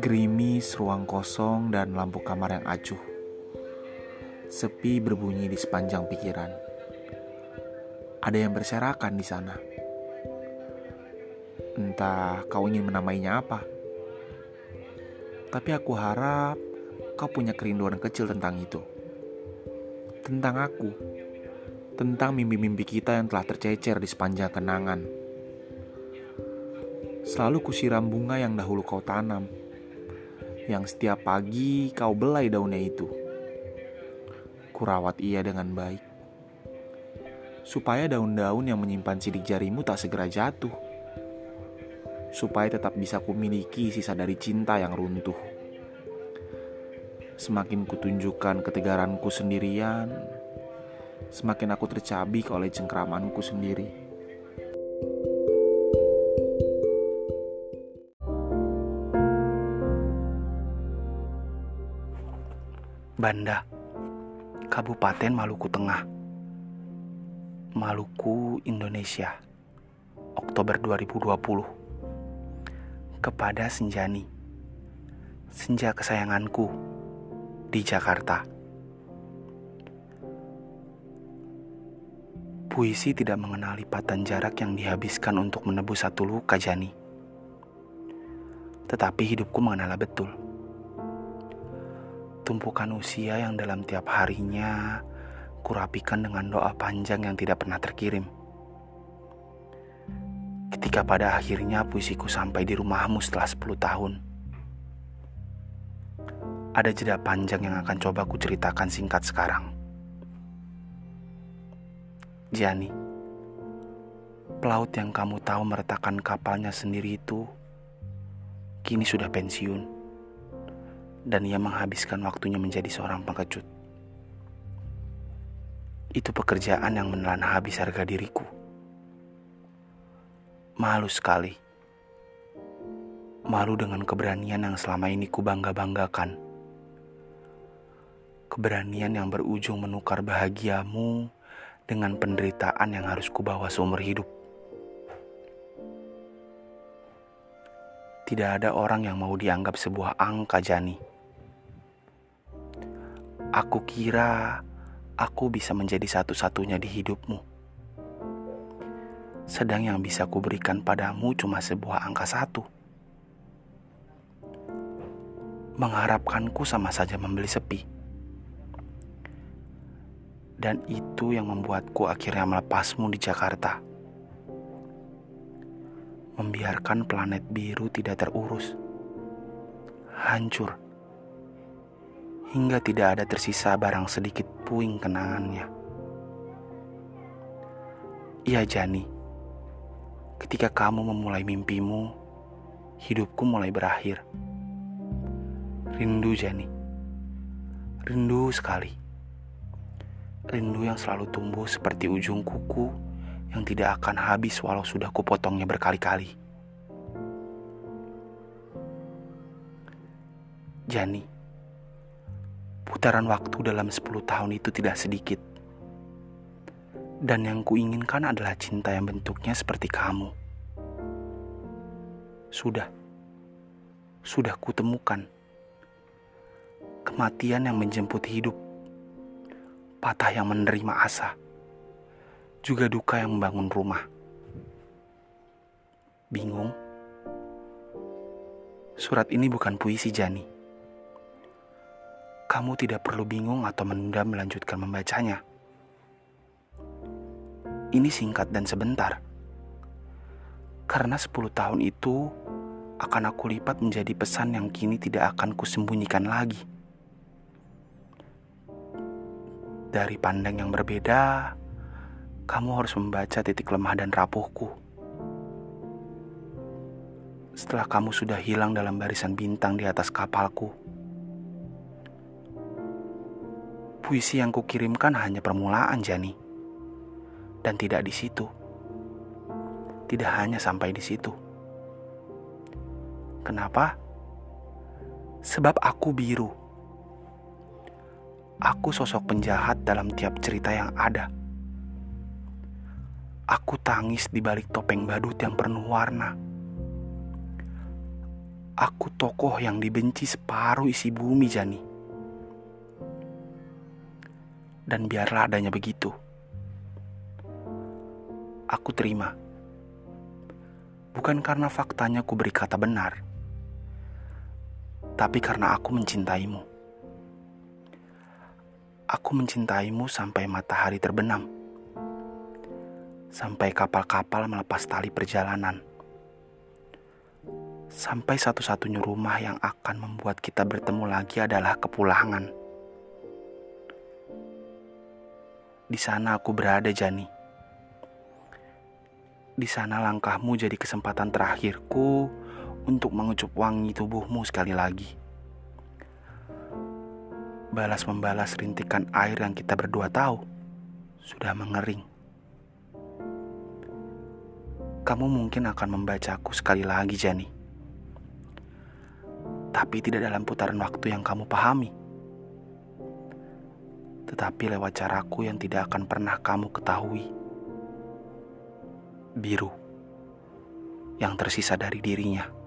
Gerimis, ruang kosong, dan lampu kamar yang acuh. Sepi berbunyi di sepanjang pikiran. Ada yang berserakan di sana. Entah kau ingin menamainya apa. Tapi aku harap kau punya kerinduan kecil tentang itu. Tentang aku. Tentang mimpi-mimpi kita yang telah tercecer di sepanjang kenangan. Selalu kusiram bunga yang dahulu kau tanam yang setiap pagi kau belai daunnya itu. Kurawat ia dengan baik, supaya daun-daun yang menyimpan sidik jarimu tak segera jatuh, supaya tetap bisa kumiliki sisa dari cinta yang runtuh. Semakin kutunjukkan ketegaranku sendirian, semakin aku tercabik oleh cengkramanku sendiri. Banda, Kabupaten Maluku Tengah, Maluku, Indonesia, Oktober 2020. Kepada Senjani, senja kesayanganku di Jakarta. Puisi tidak mengenal lipatan jarak yang dihabiskan untuk menebus satu luka Jani. Tetapi hidupku mengenal betul tumpukan usia yang dalam tiap harinya kurapikan dengan doa panjang yang tidak pernah terkirim. Ketika pada akhirnya puisiku sampai di rumahmu setelah 10 tahun. Ada jeda panjang yang akan coba ku ceritakan singkat sekarang. Jani, pelaut yang kamu tahu meretakan kapalnya sendiri itu kini sudah pensiun dan ia menghabiskan waktunya menjadi seorang pengecut. Itu pekerjaan yang menelan habis harga diriku. Malu sekali. Malu dengan keberanian yang selama ini ku bangga-banggakan. Keberanian yang berujung menukar bahagiamu dengan penderitaan yang harus kubawa seumur hidup. Tidak ada orang yang mau dianggap sebuah angka jani Aku kira aku bisa menjadi satu-satunya di hidupmu. Sedang yang bisa kuberikan padamu cuma sebuah angka satu. Mengharapkanku sama saja membeli sepi. Dan itu yang membuatku akhirnya melepasmu di Jakarta. Membiarkan planet biru tidak terurus. Hancur hingga tidak ada tersisa barang sedikit puing kenangannya. Iya Jani, ketika kamu memulai mimpimu, hidupku mulai berakhir. Rindu Jani, rindu sekali. Rindu yang selalu tumbuh seperti ujung kuku yang tidak akan habis walau sudah kupotongnya berkali-kali. Jani, Putaran waktu dalam 10 tahun itu tidak sedikit. Dan yang kuinginkan adalah cinta yang bentuknya seperti kamu. Sudah. Sudah kutemukan. Kematian yang menjemput hidup. Patah yang menerima asa. Juga duka yang membangun rumah. Bingung? Surat ini bukan puisi Jani kamu tidak perlu bingung atau menunda melanjutkan membacanya. Ini singkat dan sebentar. Karena 10 tahun itu akan aku lipat menjadi pesan yang kini tidak akan kusembunyikan lagi. Dari pandang yang berbeda, kamu harus membaca titik lemah dan rapuhku. Setelah kamu sudah hilang dalam barisan bintang di atas kapalku, Puisi yang kukirimkan hanya permulaan, Jani. Dan tidak di situ. Tidak hanya sampai di situ. Kenapa? Sebab aku biru. Aku sosok penjahat dalam tiap cerita yang ada. Aku tangis di balik topeng badut yang penuh warna. Aku tokoh yang dibenci separuh isi bumi, Jani. Dan biarlah adanya begitu. Aku terima. Bukan karena faktanya ku beri kata benar, tapi karena aku mencintaimu. Aku mencintaimu sampai matahari terbenam, sampai kapal-kapal melepas tali perjalanan sampai satu-satunya rumah yang akan membuat kita bertemu lagi adalah kepulangan. Di sana aku berada, Jani. Di sana langkahmu jadi kesempatan terakhirku untuk mengucup wangi tubuhmu sekali lagi. Balas membalas rintikan air yang kita berdua tahu sudah mengering. Kamu mungkin akan membacaku sekali lagi, Jani tapi tidak dalam putaran waktu yang kamu pahami, tetapi lewat caraku yang tidak akan pernah kamu ketahui. Biru yang tersisa dari dirinya.